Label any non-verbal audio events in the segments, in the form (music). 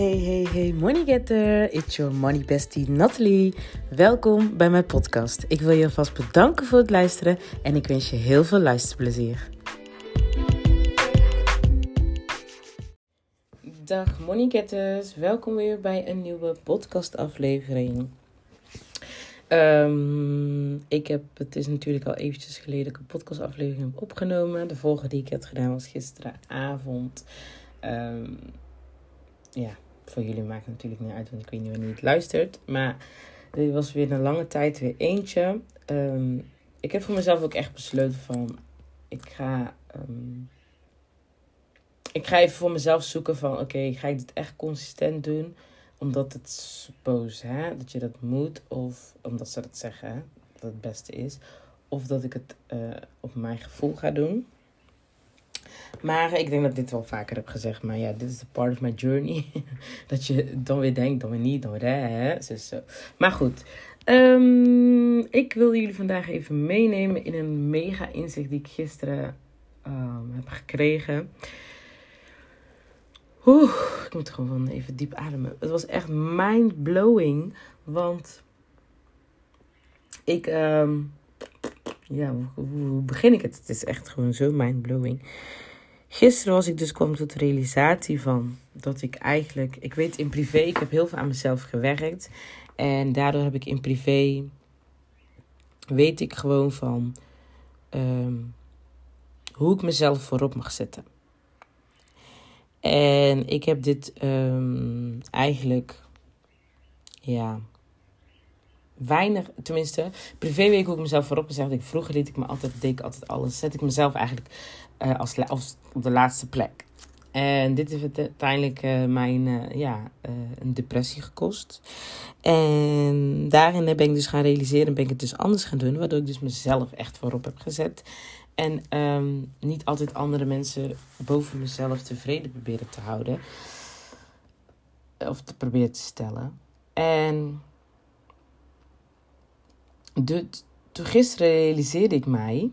Hey, hey, hey, money getter. It's your money bestie Natalie. Welkom bij mijn podcast. Ik wil je alvast bedanken voor het luisteren en ik wens je heel veel luisterplezier. Dag money getters, welkom weer bij een nieuwe podcastaflevering. Um, ik heb, het is natuurlijk al eventjes geleden dat ik een podcastaflevering heb opgenomen. De vorige die ik had gedaan was gisteravond. Um, ja, voor jullie maakt het natuurlijk niet uit, want ik weet niet wanneer je het luistert. Maar dit was weer een lange tijd weer eentje. Um, ik heb voor mezelf ook echt besloten van, ik ga, um, ik ga even voor mezelf zoeken van, oké, ga ik dit echt consistent doen? Omdat het suppose, hè, dat je dat moet. Of omdat ze dat zeggen, hè, dat het beste is. Of dat ik het uh, op mijn gevoel ga doen. Maar ik denk dat ik dit wel vaker heb gezegd. Maar ja, dit is de part of my journey. (laughs) dat je dan weer denkt, dan weer niet, dan weer hè. Dus zo. Maar goed. Um, ik wil jullie vandaag even meenemen in een mega inzicht die ik gisteren um, heb gekregen. Oeh, ik moet gewoon even diep ademen. Het was echt mind-blowing. Want ik... Um, ja, hoe, begin ik het? Het is echt gewoon zo mind-blowing. Gisteren was ik dus kwam tot de realisatie van dat ik eigenlijk, ik weet in privé, ik heb heel veel aan mezelf gewerkt. En daardoor heb ik in privé, weet ik gewoon van um, hoe ik mezelf voorop mag zetten. En ik heb dit um, eigenlijk, ja, weinig, tenminste, privé weet ik hoe ik mezelf voorop gezet. Ik vroeger deed ik me altijd, deed ik altijd alles. Zet ik mezelf eigenlijk uh, als, als op de laatste plek. En dit heeft uiteindelijk uh, mijn uh, ja, een depressie gekost. En daarin ben ik dus gaan realiseren, ben ik het dus anders gaan doen. Waardoor ik dus mezelf echt voorop heb gezet. En um, niet altijd andere mensen boven mezelf tevreden proberen te houden. Of te proberen te stellen. En de, toen gisteren realiseerde ik mij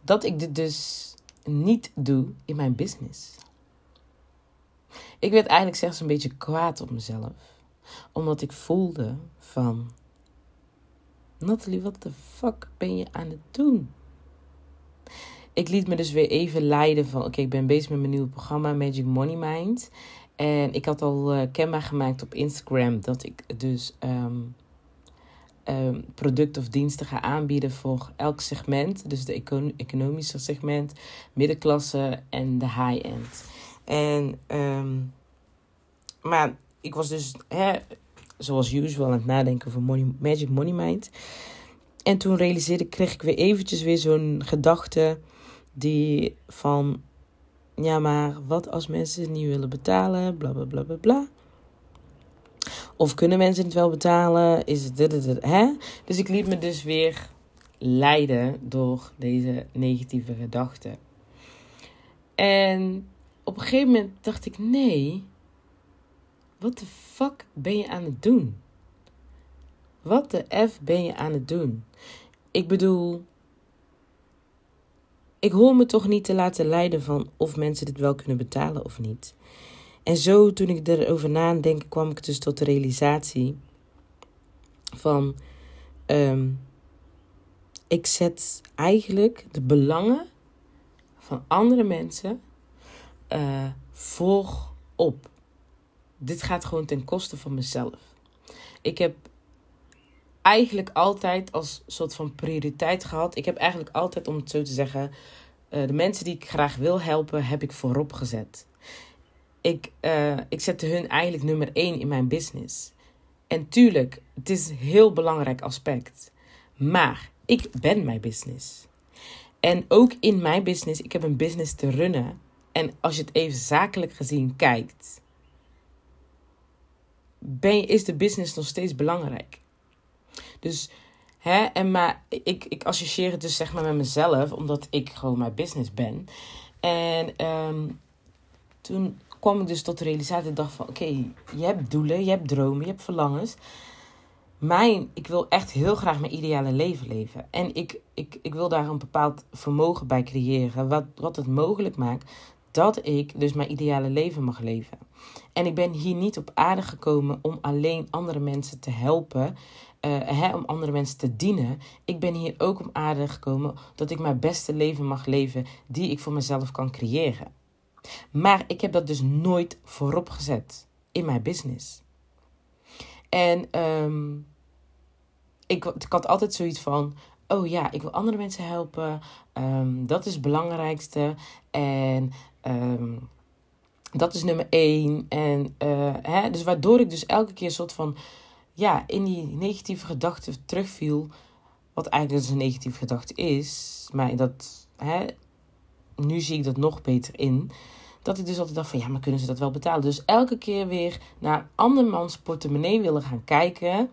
dat ik dit dus niet doe in mijn business. Ik werd eigenlijk zelfs een beetje kwaad op mezelf. Omdat ik voelde van... Natalie, wat de fuck ben je aan het doen? Ik liet me dus weer even leiden van... Oké, ik ben bezig met mijn nieuwe programma Magic Money Mind. En ik had al uh, kenbaar gemaakt op Instagram dat ik dus... Um, um, producten of diensten gaan aanbieden voor elk segment. Dus de econ economische segment, middenklasse en de high-end. En, um, maar ik was dus, hè, zoals usual, aan het nadenken over money, Magic Money Mind. En toen realiseerde ik, kreeg ik weer eventjes weer zo'n gedachte die van... Ja, maar wat als mensen niet willen betalen? Bla, bla, bla, bla, bla. Of kunnen mensen het wel betalen? Is dit, dit, hè? Dus ik liet me dus weer leiden door deze negatieve gedachten. En op een gegeven moment dacht ik: nee, wat de fuck ben je aan het doen? Wat de F ben je aan het doen? Ik bedoel, ik hoor me toch niet te laten leiden van of mensen dit wel kunnen betalen of niet. En zo, toen ik erover nadenk, kwam ik dus tot de realisatie van... Um, ik zet eigenlijk de belangen van andere mensen uh, voorop. Dit gaat gewoon ten koste van mezelf. Ik heb eigenlijk altijd als soort van prioriteit gehad. Ik heb eigenlijk altijd, om het zo te zeggen, uh, de mensen die ik graag wil helpen, heb ik voorop gezet ik, uh, ik zette hun eigenlijk nummer één in mijn business. En tuurlijk, het is een heel belangrijk aspect. Maar ik ben mijn business. En ook in mijn business, ik heb een business te runnen. En als je het even zakelijk gezien kijkt, ben is de business nog steeds belangrijk. Dus, hè, en maar ik, ik associeer het dus zeg maar met mezelf, omdat ik gewoon mijn business ben. En um, toen kwam ik dus tot de realisatie. Ik dacht van, oké, je hebt doelen, je hebt dromen, je hebt verlangens. Mijn, ik wil echt heel graag mijn ideale leven leven. En ik, ik, ik wil daar een bepaald vermogen bij creëren. Wat, wat het mogelijk maakt dat ik dus mijn ideale leven mag leven. En ik ben hier niet op aarde gekomen om alleen andere mensen te helpen, uh, hè, om andere mensen te dienen. Ik ben hier ook op aarde gekomen dat ik mijn beste leven mag leven die ik voor mezelf kan creëren. Maar ik heb dat dus nooit voorop gezet in mijn business. En um, ik, ik had altijd zoiets van: oh ja, ik wil andere mensen helpen. Um, dat is het belangrijkste. En um, dat is nummer één. En uh, hè, dus waardoor ik dus elke keer een soort van ja, in die negatieve gedachten terugviel. Wat eigenlijk dus een negatieve gedachte is. Maar dat, hè, nu zie ik dat nog beter in. Dat ik dus altijd dacht van ja, maar kunnen ze dat wel betalen? Dus elke keer weer naar andermans portemonnee willen gaan kijken.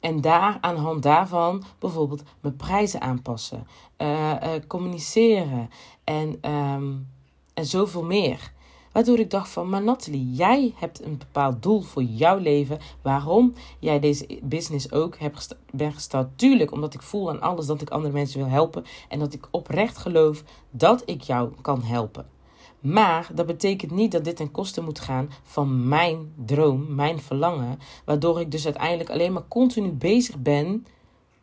En daar aan de hand daarvan bijvoorbeeld mijn prijzen aanpassen, uh, uh, communiceren en, um, en zoveel meer. Waardoor ik dacht van, maar Nathalie, jij hebt een bepaald doel voor jouw leven. Waarom jij deze business ook hebt gestart, ben gestart. Tuurlijk, omdat ik voel aan alles dat ik andere mensen wil helpen. En dat ik oprecht geloof dat ik jou kan helpen. Maar dat betekent niet dat dit ten koste moet gaan van mijn droom, mijn verlangen. Waardoor ik dus uiteindelijk alleen maar continu bezig ben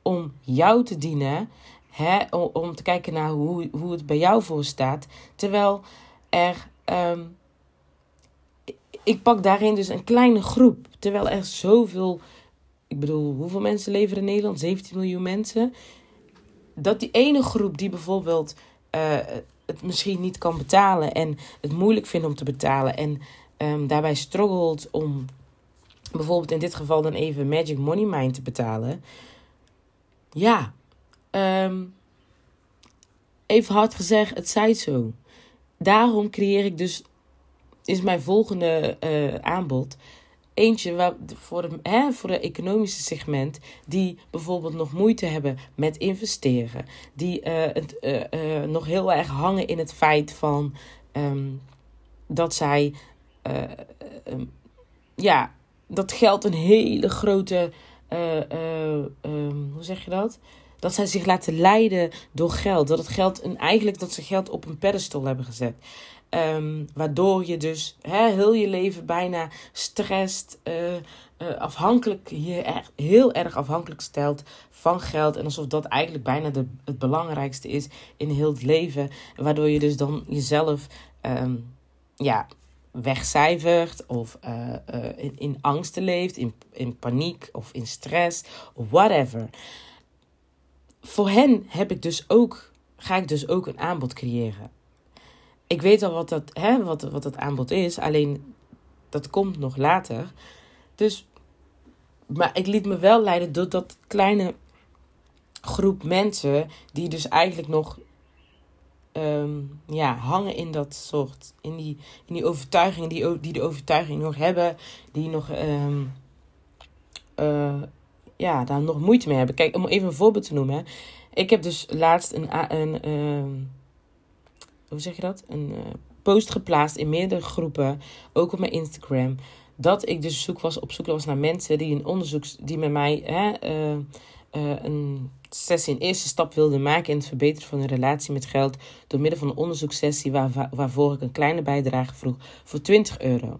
om jou te dienen. Hè, om, te kijken naar hoe, hoe het bij jou voor staat. Terwijl er. Um, ik pak daarin dus een kleine groep. Terwijl er zoveel. Ik bedoel, hoeveel mensen leven in Nederland? 17 miljoen mensen. Dat die ene groep die bijvoorbeeld. Uh, het misschien niet kan betalen en het moeilijk vindt om te betalen en um, daarbij struggelt om bijvoorbeeld in dit geval dan even Magic Money Mind te betalen. Ja, um, even hard gezegd, het zij zo. Daarom creëer ik dus, is mijn volgende uh, aanbod eentje waar, voor, de, hè, voor de economische segment die bijvoorbeeld nog moeite hebben met investeren. Die uh, het, uh, nog heel erg hangen in het feit van um, dat zij um, ja, dat geld een hele grote um, hoe zeg je dat? Dat zij zich laten leiden door geld. Dat het geld een, eigenlijk dat ze geld op een pedestal hebben gezet. Um, waardoor je dus hè, heel je leven bijna stresst, uh, uh, afhankelijk, je heel erg afhankelijk stelt van geld. En alsof dat eigenlijk bijna de, het belangrijkste is in heel het leven. Waardoor je dus dan jezelf um, ja, wegcijfert of uh, in, in angsten leeft, in, in paniek of in stress of whatever. Voor hen heb ik dus ook, ga ik dus ook een aanbod creëren ik weet al wat dat, hè, wat, wat dat aanbod is. Alleen dat komt nog later. Dus, maar ik liet me wel leiden door dat kleine groep mensen. Die dus eigenlijk nog um, ja, hangen in dat soort. In die, in die overtuiging. Die, die de overtuiging nog hebben. Die nog. Um, uh, ja, daar nog moeite mee hebben. Kijk, om even een voorbeeld te noemen. Ik heb dus laatst een. een, een hoe zeg je dat? Een uh, post geplaatst in meerdere groepen, ook op mijn Instagram. Dat ik dus zoek was, op zoek was naar mensen die een onderzoek, die met mij hè, uh, uh, een sessie, een eerste stap wilden maken in het verbeteren van hun relatie met geld. Door middel van een onderzoekssessie waar, waarvoor ik een kleine bijdrage vroeg voor 20 euro.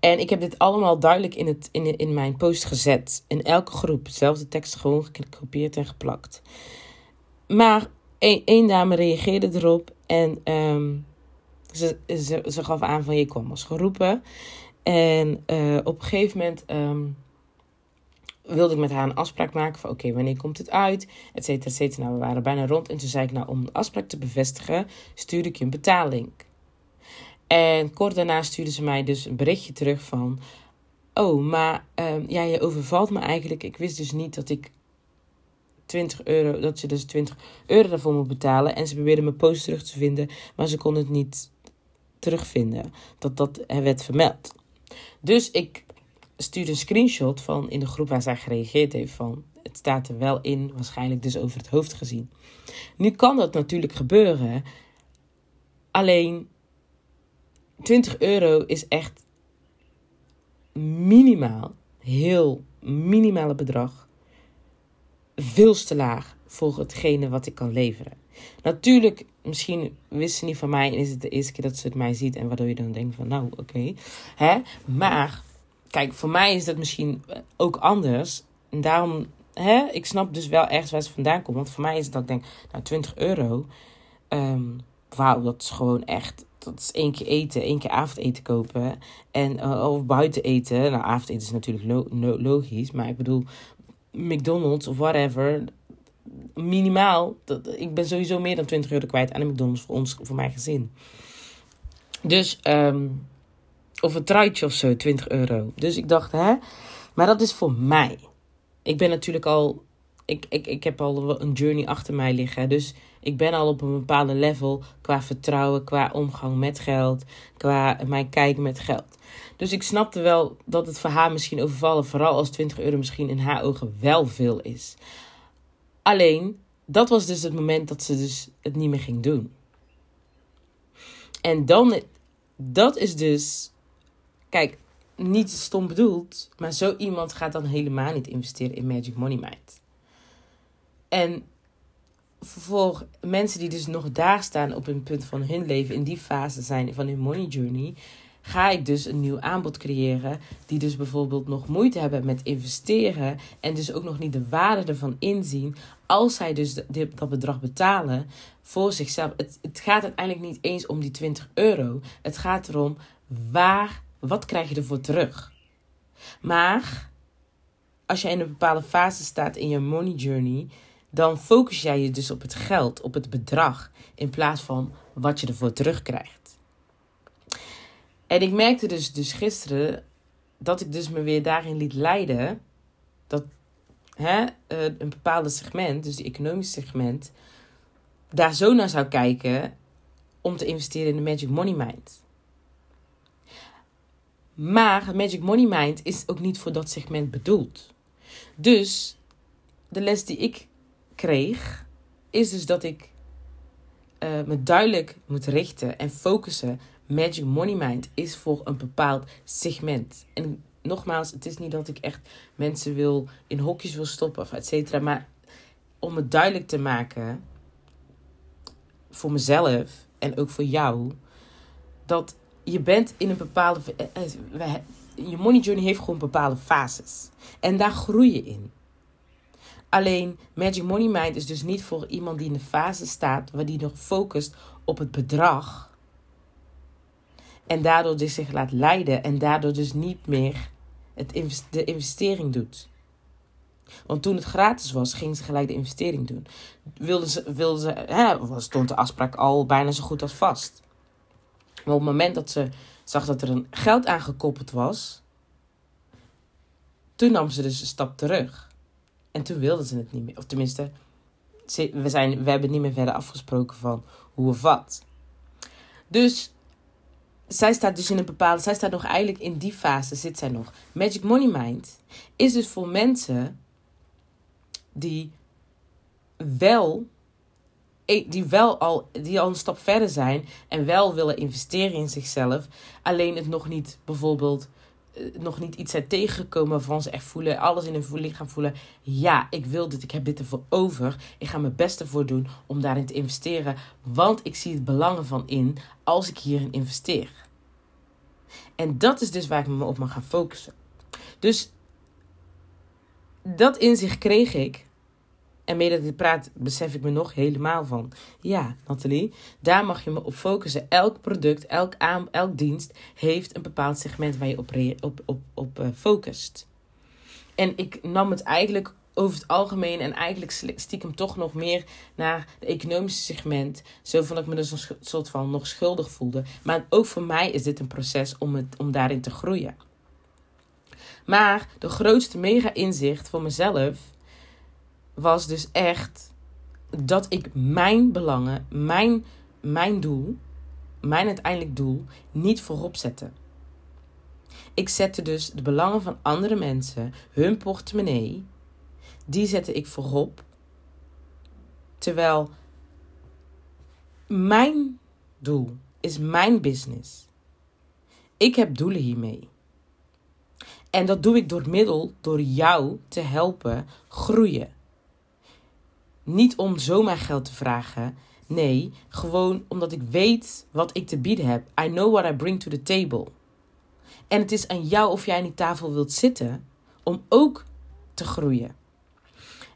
En ik heb dit allemaal duidelijk in, het, in, in mijn post gezet. In elke groep. Dezelfde tekst gewoon gekopieerd en geplakt. Maar Eén dame reageerde erop en um, ze, ze, ze gaf aan van je kwam als geroepen. En uh, op een gegeven moment um, wilde ik met haar een afspraak maken van oké, wanneer komt het uit, et cetera, et cetera. Nou, we waren bijna rond en toen zei ik nou om de afspraak te bevestigen stuurde ik je een betaling. En kort daarna stuurde ze mij dus een berichtje terug van oh, maar um, ja, je overvalt me eigenlijk. Ik wist dus niet dat ik 20 euro, dat ze dus 20 euro daarvoor moet betalen. En ze probeerden mijn post terug te vinden, maar ze kon het niet terugvinden. Dat dat er werd vermeld. Dus ik stuurde een screenshot van in de groep waar zij gereageerd heeft van het staat er wel in, waarschijnlijk dus over het hoofd gezien. Nu kan dat natuurlijk gebeuren. Alleen 20 euro is echt minimaal, heel minimale bedrag veel te laag voor hetgene wat ik kan leveren. Natuurlijk misschien wist ze niet van mij en is het de eerste keer dat ze het mij ziet. En waardoor je dan denkt van nou, oké. hè Maar, kijk, voor mij is dat misschien ook anders. En daarom, hè, ik snap dus wel ergens waar ze vandaan komt. Want voor mij is het dat ik denk, nou 20 euro. Um, Wauw, dat is gewoon echt dat is één keer eten, één keer avondeten kopen. En, uh, of buiten eten. Nou, avondeten is natuurlijk logisch. Maar ik bedoel, McDonald's of whatever. Minimaal. Dat, ik ben sowieso meer dan 20 euro kwijt aan McDonald's voor ons, voor mijn gezin. Dus, um, of een truitje of zo, 20 euro. Dus ik dacht, hè. Maar dat is voor mij. Ik ben natuurlijk al. Ik, ik, ik heb al een journey achter mij liggen. Dus ik ben al op een bepaalde level qua vertrouwen, qua omgang met geld, qua mijn kijk met geld. Dus ik snapte wel dat het voor haar misschien overvallen, vooral als 20 euro misschien in haar ogen wel veel is. Alleen, dat was dus het moment dat ze dus het niet meer ging doen. En dan, dat is dus, kijk, niet stom bedoeld, maar zo iemand gaat dan helemaal niet investeren in Magic Money Mind. En voor mensen die dus nog daar staan op een punt van hun leven, in die fase zijn van hun money journey, ga ik dus een nieuw aanbod creëren. Die dus bijvoorbeeld nog moeite hebben met investeren. En dus ook nog niet de waarde ervan inzien. Als zij dus dat bedrag betalen voor zichzelf. Het, gaat uiteindelijk niet eens om die 20 euro. Het gaat erom waar, wat krijg je ervoor terug. Maar als je in een bepaalde fase staat in je money journey dan focus jij je dus op het geld, op het bedrag, in plaats van wat je ervoor terugkrijgt. En ik merkte dus, dus gisteren dat ik dus me weer daarin liet leiden dat hè, eh, een bepaalde segment, dus die economische segment, daar zo naar zou kijken om te investeren in de Magic Money Mind. Maar Magic Money Mind is ook niet voor dat segment bedoeld. Dus de les die ik kreeg, is dus dat ik uh, me duidelijk moet richten en focussen. Magic Money Mind is voor een bepaald segment. En nogmaals, het is niet dat ik echt mensen wil in hokjes wil stoppen of et cetera. Maar om het duidelijk te maken voor mezelf en ook voor jou, dat je bent in een bepaalde. Eh, eh, je money journey heeft gewoon bepaalde fases. En daar groei je in. Alleen Magic Money Mind is dus niet voor iemand die in de fase staat waar die nog focust op het bedrag. En daardoor dus zich laat leiden en daardoor dus niet meer het de investering doet. Want toen het gratis was, ging ze gelijk de investering doen. Wilde ze, wilde ze, hè, stond de afspraak al bijna zo goed als vast. Maar op het moment dat ze zag dat er een geld aangekoppeld was, toen nam ze dus een stap terug. En toen wilden ze het niet meer. Of tenminste, we, zijn, we hebben niet meer verder afgesproken van hoe of wat. Dus zij staat dus in een bepaalde. Zij staat nog eigenlijk in die fase, zit zij nog. Magic Money Mind is dus voor mensen die wel. Die wel al, die al een stap verder zijn en wel willen investeren in zichzelf, alleen het nog niet bijvoorbeeld eh, nog niet iets zijn tegengekomen waarvan ze echt voelen, alles in hun lichaam voelen. Ja, ik wil dit, ik heb dit ervoor over. Ik ga mijn best ervoor doen om daarin te investeren. Want ik zie het belangen van in als ik hierin investeer. En dat is dus waar ik me op mag gaan focussen. Dus dat inzicht kreeg ik en mee dat ik praat, besef ik me nog helemaal van. Ja, Nathalie, daar mag je me op focussen. Elk product, elk, aan, elk dienst heeft een bepaald segment waar je op, op, op, op uh, focust. En ik nam het eigenlijk over het algemeen en eigenlijk stiekem toch nog meer naar het economische segment. Zo van dat ik me dus een soort van nog schuldig voelde. Maar ook voor mij is dit een proces om, het, om daarin te groeien. Maar de grootste mega inzicht voor mezelf was dus echt dat ik mijn belangen, mijn, mijn doel, mijn uiteindelijk doel, niet voorop zette. Ik zette dus de belangen van andere mensen, hun portemonnee, die zette ik voorop. Terwijl mijn doel is mijn business. Ik heb doelen hiermee. En dat doe ik door middel door jou te helpen groeien. Niet om zomaar geld te vragen. Nee, gewoon omdat ik weet wat ik te bieden heb. I know what I bring to the table. En het is aan jou of jij aan die tafel wilt zitten om ook te groeien.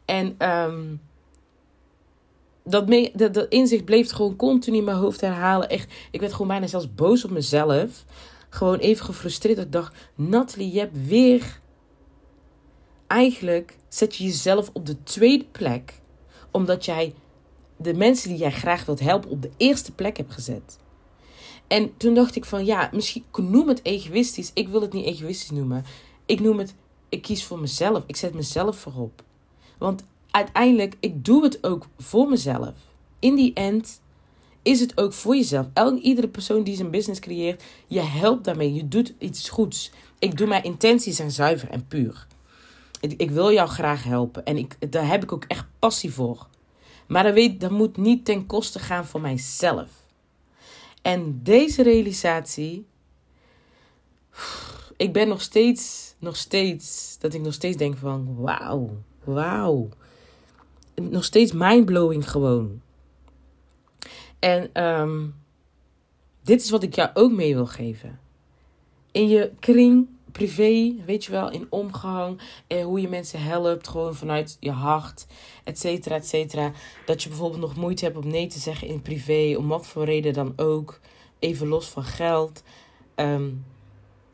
En um, dat, dat, dat inzicht bleef gewoon continu in mijn hoofd herhalen. Echt, ik werd gewoon bijna zelfs boos op mezelf. Gewoon even gefrustreerd. Ik dacht, Natalie, je hebt weer... Eigenlijk zet je jezelf op de tweede plek. Omdat jij de mensen die jij graag wilt helpen op de eerste plek hebt gezet. En toen dacht ik van, ja, misschien noem het egoïstisch. Ik wil het niet egoïstisch noemen. Ik noem het, ik kies voor mezelf. Ik zet mezelf voorop. Want uiteindelijk, ik doe het ook voor mezelf. In die end is het ook voor jezelf. Iedere persoon die zijn business creëert, je helpt daarmee. Je doet iets goeds. Ik doe mijn intenties zijn zuiver en puur. Ik, wil jou graag helpen. En ik, daar heb ik ook echt passie voor. Maar dat, weet, moet niet ten koste gaan van mijzelf. En deze realisatie. Ik ben nog steeds, nog steeds, dat ik nog steeds denk van wauw, wauw nog steeds mindblowing gewoon. En um, dit is wat ik jou ook mee wil geven. In je kring, privé, weet je wel, in omgang. En hoe je mensen helpt, gewoon vanuit je hart, et cetera, et cetera. Dat je bijvoorbeeld nog moeite hebt om nee te zeggen in privé, om wat voor reden dan ook. Even los van geld. Um,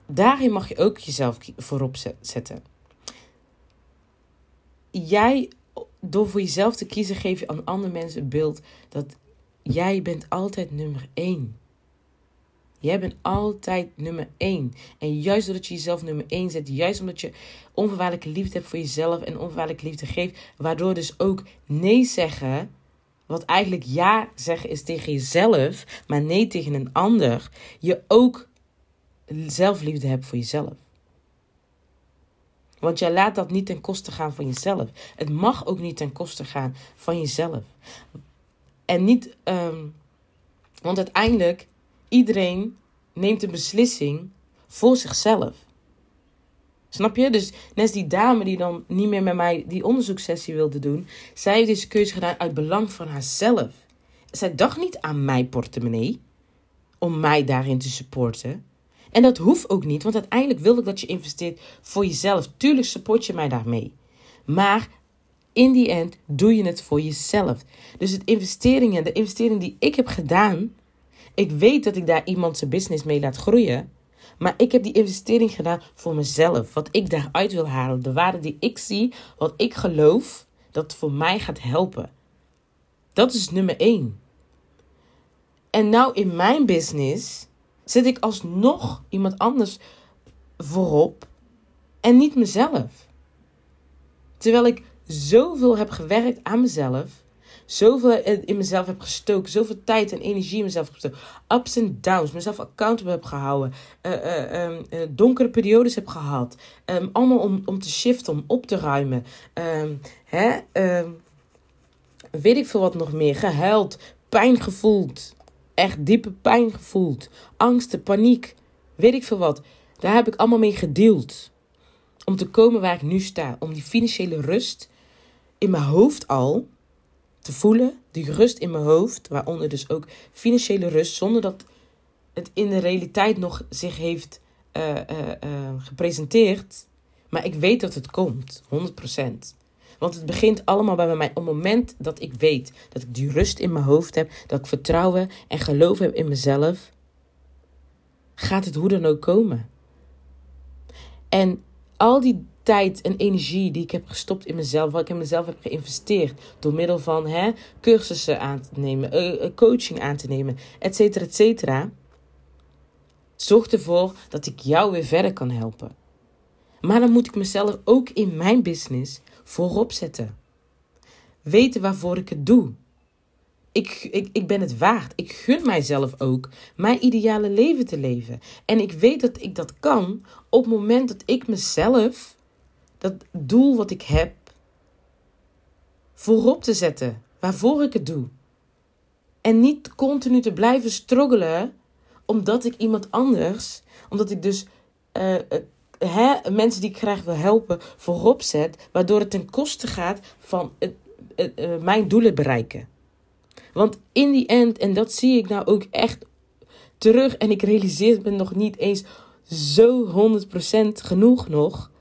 daarin mag je ook jezelf voorop zetten. Jij door voor jezelf te kiezen, geef je aan andere mensen het beeld dat jij bent altijd nummer één. Jij bent altijd nummer één. En juist doordat je jezelf nummer één zet, juist omdat je onvoorwaardelijke liefde hebt voor jezelf en onvoorwaardelijke liefde geeft, waardoor dus ook nee zeggen, wat eigenlijk ja zeggen is tegen jezelf, maar nee tegen een ander, je ook zelfliefde hebt voor jezelf. Want jij laat dat niet ten koste gaan van jezelf. Het mag ook niet ten koste gaan van jezelf. En niet, um, want uiteindelijk, iedereen neemt een beslissing voor zichzelf. Snap je? Dus net die dame die dan niet meer met mij die onderzoekssessie wilde doen. Zij heeft deze keuze gedaan uit belang van haarzelf. Zij dacht niet aan mijn portemonnee. Om mij daarin te supporten. En dat hoeft ook niet, want uiteindelijk wil ik dat je investeert voor jezelf. Tuurlijk support je mij daarmee. Maar in die end doe je het voor jezelf. Dus het investeringen, de investering die ik heb gedaan, ik weet dat ik daar iemand zijn business mee laat groeien. Maar ik heb die investering gedaan voor mezelf. Wat ik daaruit wil halen. De waarde die ik zie. Wat ik geloof dat voor mij gaat helpen. Dat is nummer één. En nou in mijn business zet ik alsnog iemand anders voorop en niet mezelf. Terwijl ik zoveel heb gewerkt aan mezelf, zoveel in mezelf heb gestoken, zoveel tijd en energie in mezelf heb gestoken, ups en downs, mezelf accountable heb gehouden, uh, uh, donkere periodes heb gehad, um, allemaal om, om te shiften, om op te ruimen. Um, hè, weet ik veel wat nog meer, gehuild, pijn gevoeld, echt diepe pijn gevoeld. Angsten, paniek, weet ik veel wat. Daar heb ik allemaal mee gedeeld. Om te komen waar ik nu sta. Om die financiële rust in mijn hoofd al te voelen. Die rust in mijn hoofd, waaronder dus ook financiële rust, zonder dat het in de realiteit nog zich heeft uh, uh, uh, gepresenteerd. Maar ik weet dat het komt, 100%. Want het begint allemaal bij mij. Op het moment dat ik weet dat ik die rust in mijn hoofd heb, dat ik vertrouwen en geloof heb in mezelf, gaat het hoe dan ook komen. En al die tijd en energie die ik heb gestopt in mezelf, wat ik in mezelf heb geïnvesteerd, door middel van hè, cursussen aan te nemen, uh, coaching aan te nemen, et cetera, et cetera, zorgt ervoor dat ik jou weer verder kan helpen. Maar dan moet ik mezelf ook in mijn business voorop zetten. Weten waarvoor ik het doe. Ik, ik, ik ben het waard. Ik gun mijzelf ook mijn ideale leven te leven. En ik weet dat ik dat kan op het moment dat ik mezelf, dat doel wat ik heb, voorop te zetten. Waarvoor ik het doe. En niet continu te blijven struggelen omdat ik iemand anders, omdat ik dus uh, hè, mensen die ik graag wil helpen voorop zet, waardoor het ten koste gaat van uh, mijn doelen bereiken. Want in die end, en dat zie ik nou ook echt terug. En ik realiseer me nog niet eens zo 100% genoeg nog.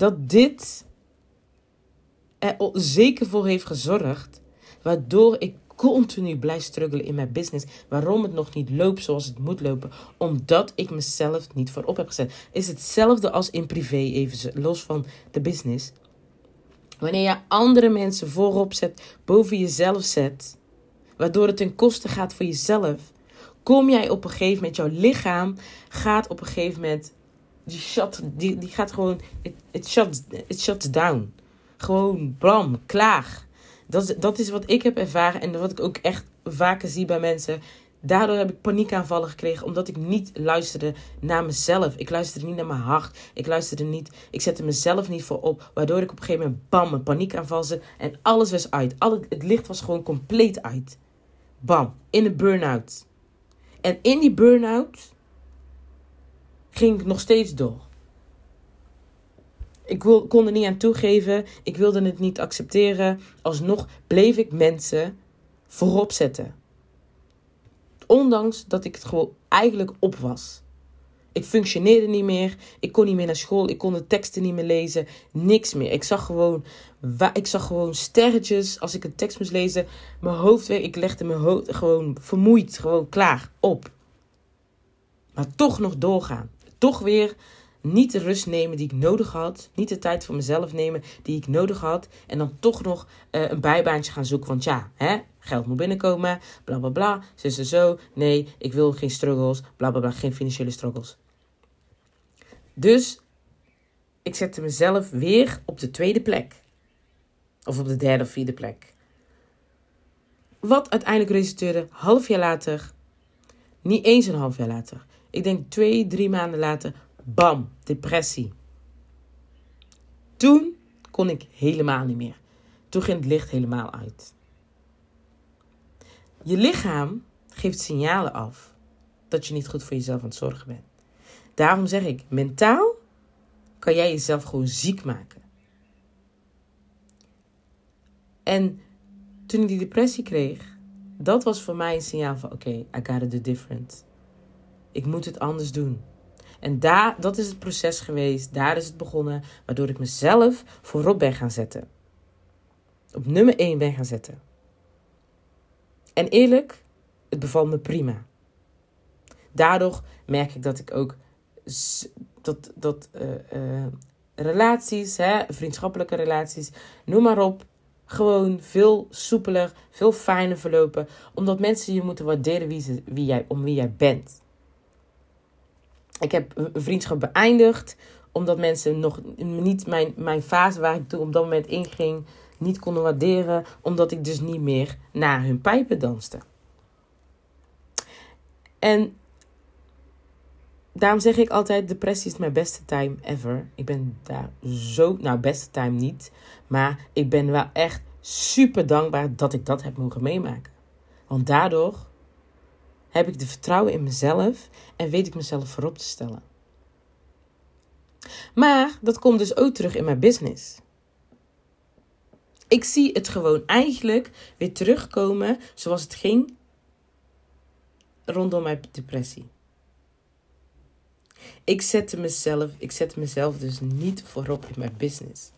Dat dit er zeker voor heeft gezorgd. Waardoor ik continu blijf struggelen in mijn business. Waarom het nog niet loopt zoals het moet lopen. Omdat ik mezelf niet voorop heb gezet. Is hetzelfde als in privé, even los van de business. Wanneer je andere mensen voorop zet, boven jezelf zet. Waardoor het ten koste gaat voor jezelf. Kom jij op een gegeven moment, jouw lichaam gaat op een gegeven moment. Die, shut, die, die gaat gewoon. It, shuts, it shuts down. Gewoon blam, klaar. Dat dat is wat ik heb ervaren en wat ik ook echt vaker zie bij mensen. Daardoor heb ik paniekaanvallen gekregen omdat ik niet luisterde naar mezelf. Ik luisterde niet naar mijn hart. Ik luisterde niet. Ik zette mezelf niet voor op. Waardoor ik op een gegeven moment bam, een paniekaanval zat. En alles was uit. Alle, het licht was gewoon compleet uit. Bam, in een burn-out. En in die burn-out ging ik nog steeds door. Ik wil, kon er niet aan toegeven. Ik wilde het niet accepteren. Alsnog bleef ik mensen voorop zetten. Ondanks dat ik het gewoon eigenlijk op was. Ik functioneerde niet meer. Ik kon niet meer naar school. Ik kon de teksten niet meer lezen. Niks meer. Ik zag gewoon, ik zag gewoon sterretjes als ik een tekst moest lezen. Mijn hoofd weg. Ik legde mijn hoofd gewoon vermoeid. Gewoon klaar. Op. Maar toch nog doorgaan. Toch weer niet de rust nemen die ik nodig had. Niet de tijd voor mezelf nemen die ik nodig had. En dan toch nog uh, een bijbaantje gaan zoeken. Want ja, hè, geld moet binnenkomen. Bla bla bla. Zo zo zo. Nee, ik wil geen struggles. Bla bla bla. Geen financiële struggles. Dus ik zette mezelf weer op de tweede plek. Of op de derde of vierde plek. Wat uiteindelijk resulteerde half jaar later. Niet eens een half jaar later. Ik denk twee, drie maanden later Bam, depressie. Toen kon ik helemaal niet meer. Toen ging het licht helemaal uit. Je lichaam geeft signalen af dat je niet goed voor jezelf aan het zorgen bent. Daarom zeg ik, mentaal kan jij jezelf gewoon ziek maken. En toen ik die depressie kreeg, dat was voor mij een signaal van oké, okay, I gotta do different. Ik moet het anders doen. En daar, dat is het proces geweest. Daar is het begonnen. Waardoor ik mezelf voorop ben gaan zetten. Op nummer 1 ben gaan zetten. En eerlijk, het bevalt me prima. Daardoor merk ik dat ik ook dat, dat uh, uh, relaties, hè, vriendschappelijke relaties, noem maar op, gewoon veel soepeler, veel fijner verlopen. Omdat mensen je moeten waarderen wie, wie jij, om wie jij bent. Ik heb een vriendschap beëindigd omdat mensen nog niet mijn, mijn fase waar ik toen op dat moment inging niet konden waarderen. Omdat ik dus niet meer naar hun pijpen danste. En daarom zeg ik altijd: depressie is mijn beste time ever. Ik ben daar zo, nou, beste time niet. Maar ik ben wel echt super dankbaar dat ik dat heb mogen meemaken. Want daardoor heb ik de vertrouwen in mezelf en weet ik mezelf voorop te stellen. Maar dat komt dus ook terug in mijn business. Ik zie het gewoon eigenlijk weer terugkomen zoals het ging rondom mijn depressie. Ik zette mezelf, ik zette mezelf dus niet voorop in mijn business.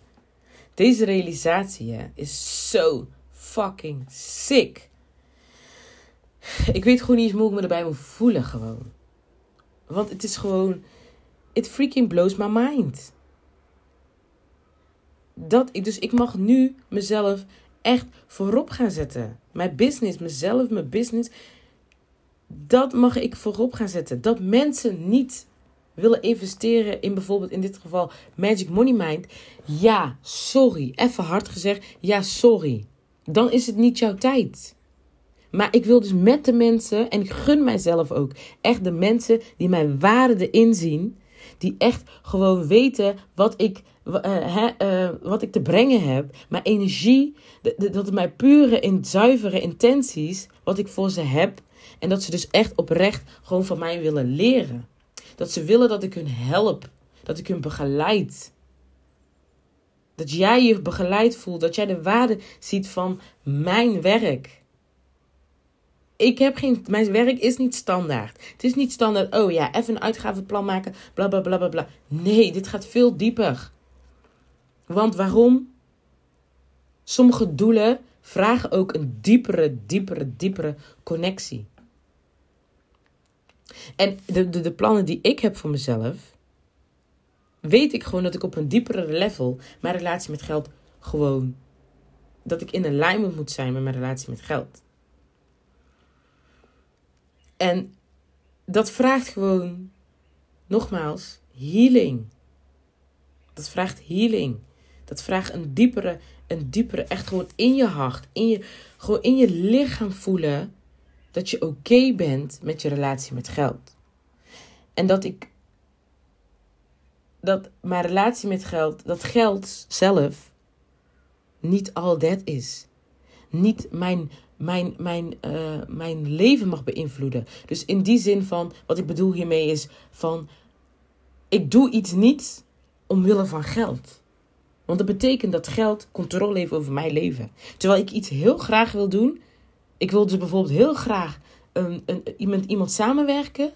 Deze realisatie is zo fucking sick. (laughs) Ik weet gewoon niet eens hoe ik me erbij moet voelen gewoon. Want het is gewoon... It freaking blows my mind. Dat, dus ik mag nu mezelf echt voorop gaan zetten. Mijn business, mezelf, mijn business. Dat mag ik voorop gaan zetten. Dat mensen niet willen investeren in bijvoorbeeld in dit geval Magic Money Mind. Ja, sorry. Even hard gezegd. Ja, sorry. Dan is het niet jouw tijd. Maar ik wil dus met de mensen, en ik gun mijzelf ook, echt de mensen die mijn waarde inzien. Die echt gewoon weten wat ik, uh, uh, wat ik te brengen heb. Mijn energie, dat het mijn pure en zuivere intenties, wat ik voor ze heb. En dat ze dus echt oprecht gewoon van mij willen leren. Dat ze willen dat ik hun help. Dat ik hun begeleid. Dat jij je begeleid voelt. Dat jij de waarde ziet van mijn werk. Ik heb geen, mijn werk is niet standaard. Het is niet standaard, oh ja, even een uitgavenplan maken, bla bla bla bla bla. Nee, dit gaat veel dieper. Want waarom? Sommige doelen vragen ook een diepere, diepere, diepere connectie. En de, de, de plannen die ik heb voor mezelf, weet ik gewoon dat ik op een diepere level mijn relatie met geld gewoon. Dat ik in alignment moet zijn met mijn relatie met geld. En dat vraagt gewoon, nogmaals, healing. Dat vraagt healing. Dat vraagt een diepere, een diepere, echt gewoon in je hart, in je, gewoon in je lichaam voelen dat je oké bent met je relatie met geld. En dat ik, dat mijn relatie met geld, dat geld zelf niet al dat is. Niet mijn, mijn, mijn, uh, mijn leven mag beïnvloeden. Dus in die zin van, wat ik bedoel hiermee is van, ik doe iets niet omwille van geld. Want dat betekent dat geld controle heeft over mijn leven. Terwijl ik iets heel graag wil doen. Ik wil dus bijvoorbeeld heel graag een, een, iemand, iemand samenwerken.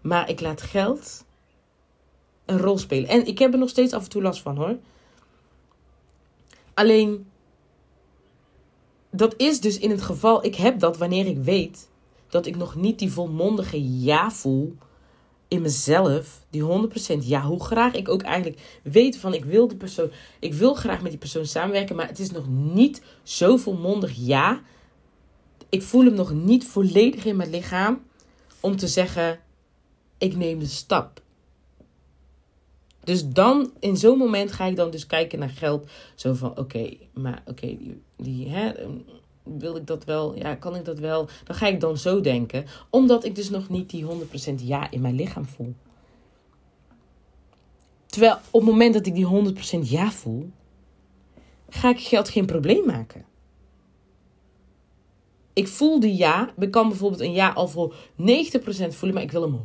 Maar ik laat geld een rol spelen. En ik heb er nog steeds af en toe last van hoor. Alleen, dat is dus in het geval, ik heb dat wanneer ik weet dat ik nog niet die volmondige ja voel in mezelf, die 100% ja, hoe graag ik ook eigenlijk weet van ik wil de persoon, ik wil graag met die persoon samenwerken, maar het is nog niet zo volmondig ja. Ik voel hem nog niet volledig in mijn lichaam om te zeggen, ik neem de stap. Dus dan, in zo'n moment ga ik dan dus kijken naar geld. Zo van, oké, maar oké, die, die, hè, wil ik dat wel? Ja, kan ik dat wel? Dan ga ik dan zo denken. Omdat ik dus nog niet die 100% ja in mijn lichaam voel. Terwijl op het moment dat ik die 100% ja voel, ga ik geld geen probleem maken. Ik voel die ja. Ik kan bijvoorbeeld een ja al voor 90% voelen, maar ik wil hem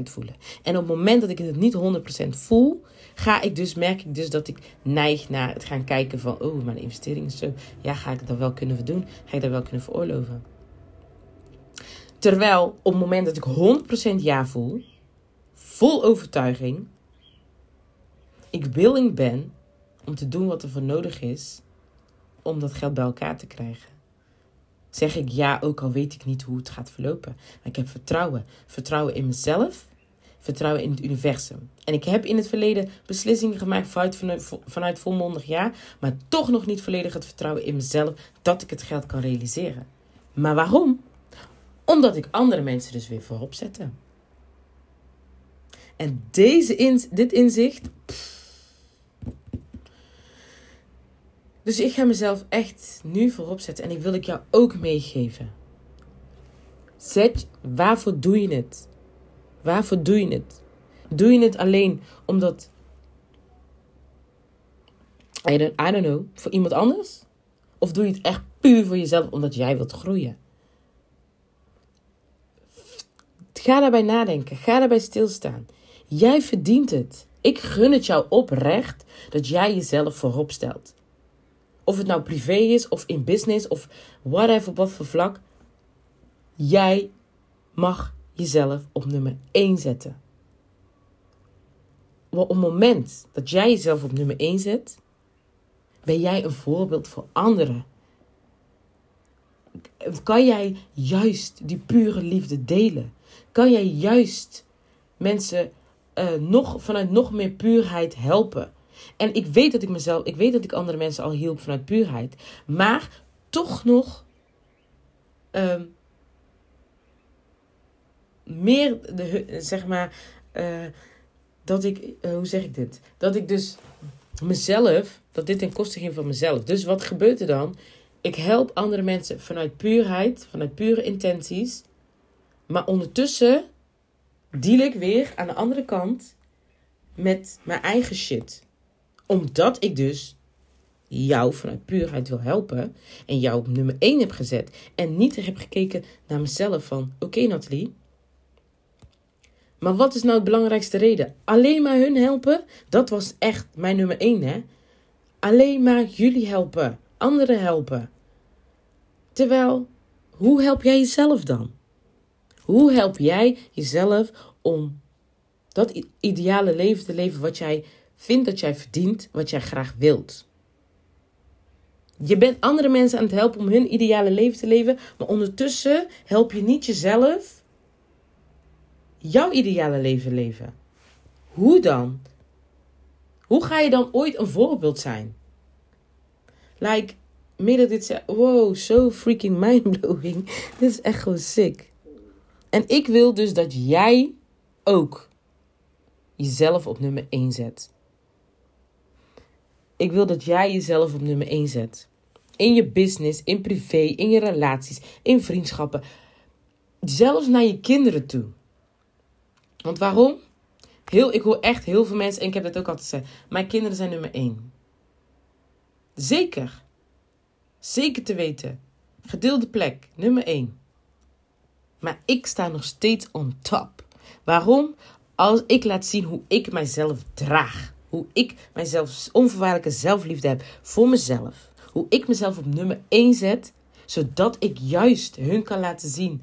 100% voelen. En op het moment dat ik het niet 100% voel, ga ik dus, merk ik dus dat ik neig naar het gaan kijken van, oh, mijn investering is zo. Ja, ga ik dat wel kunnen doen? Ga ik dat wel kunnen veroorloven? Terwijl op het moment dat ik 100% ja voel, vol overtuiging, ik willing ben om te doen wat er voor nodig is om dat geld bij elkaar te krijgen. Zeg ik ja, ook al weet ik niet hoe het gaat verlopen. Maar ik heb vertrouwen. Vertrouwen in mezelf vertrouwen in het universum. En ik heb in het verleden beslissingen gemaakt vanuit, vanuit volmondig ja, maar toch nog niet volledig het vertrouwen in mezelf dat ik het geld kan realiseren. Maar waarom? Omdat ik andere mensen dus weer voorop zette. En deze in, dit inzicht. Dus ik ga mezelf echt nu voorop zetten en ik wil ik jou ook meegeven. Zet, waarvoor doe je het? Waarvoor doe je het? Doe je het alleen omdat. I don't, I don't know, voor iemand anders? Of doe je het echt puur voor jezelf omdat jij wilt groeien? Ga daarbij nadenken. Ga daarbij stilstaan. Jij verdient het. Ik gun het jou oprecht dat jij jezelf voorop stelt. Of het nou privé is, of in business, of whatever, op wat voor vlak. Jij mag jezelf op nummer 1 zetten. Want op het moment dat jij jezelf op nummer 1 zet, ben jij een voorbeeld voor anderen. Kan jij juist die pure liefde delen? Kan jij juist mensen uh, nog, vanuit nog meer puurheid helpen? En ik weet dat ik mezelf, ik weet dat ik andere mensen al hielp vanuit puurheid, maar toch nog uh, meer, de, zeg maar, uh, dat ik, uh, hoe zeg ik dit? Dat ik dus mezelf, dat dit ten koste ging van mezelf. Dus wat gebeurt er dan? Ik help andere mensen vanuit puurheid, vanuit pure intenties. Maar ondertussen deal ik weer aan de andere kant met mijn eigen shit. Omdat ik dus jou vanuit puurheid wil helpen en jou op nummer 1 heb gezet en niet heb gekeken naar mezelf van oké okay, Nathalie, maar wat is nou het belangrijkste reden? Alleen maar hun helpen? Dat was echt mijn nummer één, hè? Alleen maar jullie helpen. Anderen helpen. Terwijl, hoe help jij jezelf dan? Hoe help jij jezelf om dat ideale leven te leven wat jij vindt dat jij verdient, wat jij graag wilt? Je bent andere mensen aan het helpen om hun ideale leven te leven, maar ondertussen help je niet jezelf jouw ideale leven leven. Hoe dan? Hoe ga je dan ooit een voorbeeld zijn? Like, midden dit wow, so freaking mindblowing. (laughs) Dit is echt gewoon sick. En ik wil dus dat jij ook jezelf op nummer 1 zet. Ik wil dat jij jezelf op nummer 1 zet. In je business, in privé, in je relaties, in vriendschappen. Zelfs naar je kinderen toe. Want waarom? Heel, ik hoor echt heel veel mensen, en ik heb dat ook altijd gezegd. Mijn kinderen zijn nummer 1. Zeker. Zeker te weten. Gedeelde plek, nummer 1. Maar ik sta nog steeds on top. Waarom? Als ik laat zien hoe ik mijzelf draag. Hoe ik mijzelf onvoorwaardelijke zelfliefde heb voor mezelf. Hoe ik mezelf op nummer 1 zet. Zodat ik juist hun kan laten zien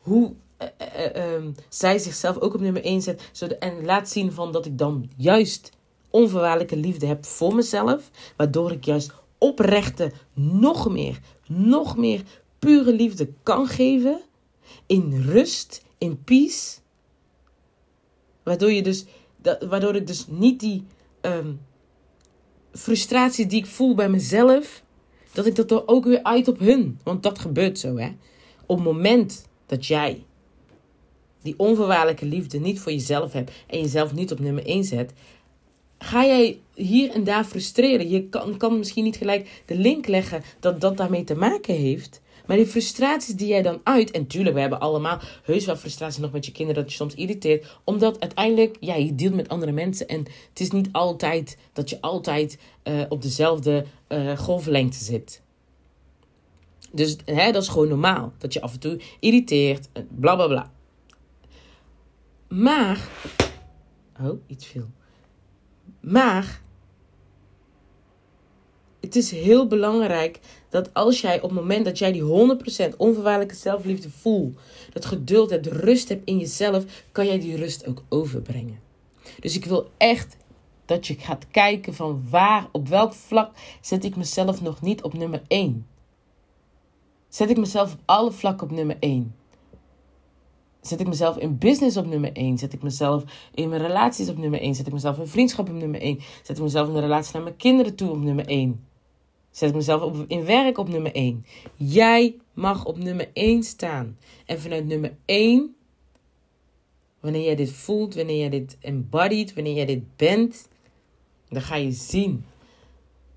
hoe uh, uh, uh, zij zichzelf ook op nummer 1 zet. Zodat, en laat zien van dat ik dan juist onvoorwaardelijke liefde heb voor mezelf. Waardoor ik juist oprechte, nog meer, nog meer pure liefde kan geven. In rust, in peace. Waardoor, je dus, waardoor ik dus niet die um, frustratie die ik voel bij mezelf, dat ik dat er ook weer uit op hun. Want dat gebeurt zo, hè. Op het moment dat jij die onvoorwaardelijke liefde niet voor jezelf hebt en jezelf niet op nummer 1 zet, ga jij hier en daar frustreren. Je kan, kan misschien niet gelijk de link leggen dat dat daarmee te maken heeft. Maar die frustraties die jij dan uit. En tuurlijk, we hebben allemaal heus wel frustraties nog met je kinderen. Dat je soms irriteert. Omdat uiteindelijk, ja, je dealt met andere mensen. En het is niet altijd dat je altijd uh, op dezelfde uh, golflengte zit. Dus hè, dat is gewoon normaal. Dat je af en toe irriteert. Bla bla bla. Maar. Oh, iets veel. Maar het is heel belangrijk dat als jij op het moment dat jij die 100% onvoorwaardelijke zelfliefde voelt, dat geduld hebt, rust hebt in jezelf, kan jij die rust ook overbrengen. Dus ik wil echt dat je gaat kijken van waar, op welk vlak zet ik mezelf nog niet op nummer 1. Zet ik mezelf op alle vlakken op nummer 1. Zet ik mezelf in business op nummer 1? Zet ik mezelf in mijn relaties op nummer 1? Zet ik mezelf in vriendschap op nummer 1? Zet ik mezelf in de relatie naar mijn kinderen toe op nummer 1? Zet mezelf op, in werk op nummer 1? Jij mag op nummer 1 staan. En vanuit nummer 1, wanneer jij dit voelt, wanneer jij dit embodied, wanneer jij dit bent, dan ga je zien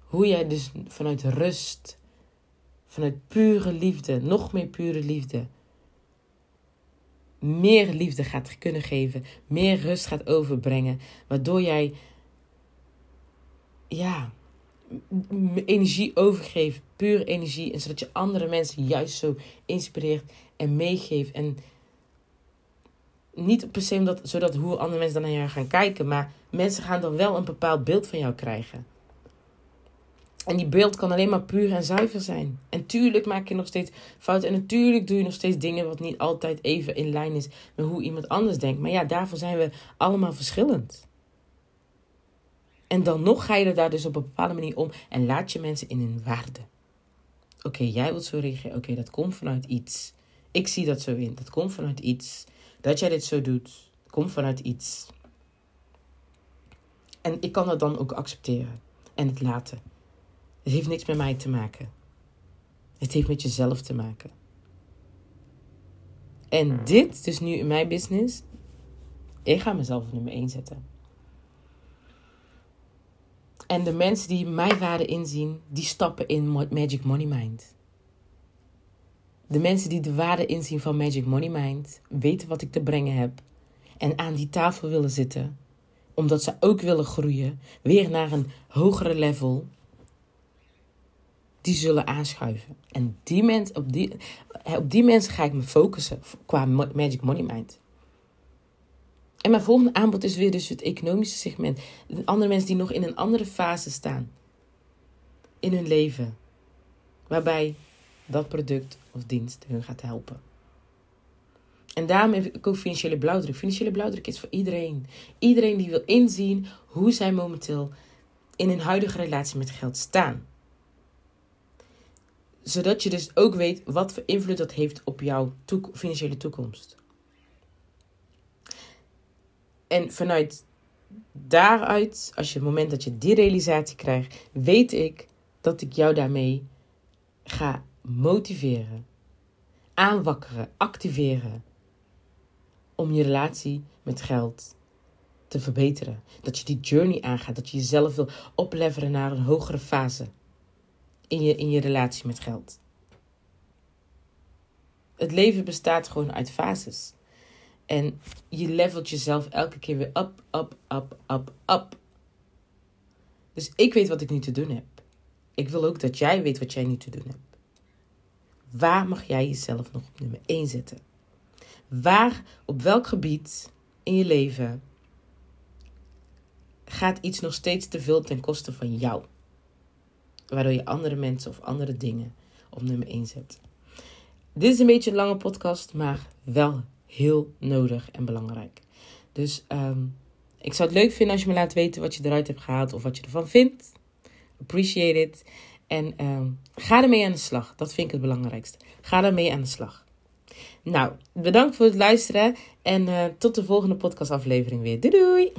hoe jij dus vanuit rust, vanuit pure liefde, nog meer pure liefde, meer liefde gaat kunnen geven, meer rust gaat overbrengen, waardoor jij ja, energie overgeeft, pure energie, en zodat je andere mensen juist zo inspireert en meegeeft en niet per se omdat, zodat hoe andere mensen dan naar jou gaan kijken, maar mensen gaan dan wel een bepaald beeld van jou krijgen. En die beeld kan alleen maar puur en zuiver zijn. En tuurlijk maak je nog steeds fouten. En natuurlijk doe je nog steeds dingen wat niet altijd even in lijn is met hoe iemand anders denkt. Maar ja, daarvoor zijn we allemaal verschillend. En dan nog ga je er daar dus op een bepaalde manier om en laat je mensen in hun waarde. Oké, jij wilt zo reageren. Oké, dat komt vanuit iets. Ik zie dat zo in. Dat komt vanuit iets. Dat jij dit zo doet, komt vanuit iets. En ik kan dat dan ook accepteren en het laten. Het heeft niks met mij te maken. Het heeft met jezelf te maken. En dit, dus nu in mijn business, ik ga mezelf op nummer 1 zetten. En de mensen die mijn waarde inzien, die stappen in Magic Money Mind. De mensen die de waarde inzien van Magic Money Mind, weten wat ik te brengen heb. En aan die tafel willen zitten, omdat ze ook willen groeien, weer naar een hogere level die zullen aanschuiven. En die mens, op, die, op die mensen ga ik me focussen qua Magic Money Mind. En mijn volgende aanbod is weer dus het economische segment. Andere mensen die nog in een andere fase staan in hun leven. Waarbij dat product of dienst hun gaat helpen. En daarom heb ik ook financiële blauwdruk. Financiële blauwdruk is voor iedereen. Iedereen die wil inzien hoe zij momenteel in een huidige relatie met geld staan. Zodat je dus ook weet wat voor invloed dat heeft op jouw financiële toekomst. En vanuit daaruit, als je het moment dat je die realisatie krijgt, weet ik dat ik jou daarmee ga motiveren, aanwakkeren, activeren om je relatie met geld te verbeteren. Dat je die journey aangaat, dat je jezelf wil opleveren naar een hogere fase in je, in je relatie met geld. Het leven bestaat gewoon uit fases. En je levelt jezelf elke keer weer up, up, up, up, up. Dus ik weet wat ik nu te doen heb. Ik wil ook dat jij weet wat jij nu te doen hebt. Waar mag jij jezelf nog op nummer 1 zetten? Waar, op welk gebied in je leven gaat iets nog steeds te veel ten koste van jou? Waardoor je andere mensen of andere dingen op nummer 1 zet. Dit is een beetje een lange podcast, maar wel heel nodig en belangrijk. Dus um, ik zou het leuk vinden als je me laat weten wat je eruit hebt gehaald of wat je ervan vindt. Appreciate it. En um, ga ermee aan de slag. Dat vind ik het belangrijkste. Ga ermee aan de slag. Nou, bedankt voor het luisteren en uh, tot de volgende podcastaflevering weer. Doei doei!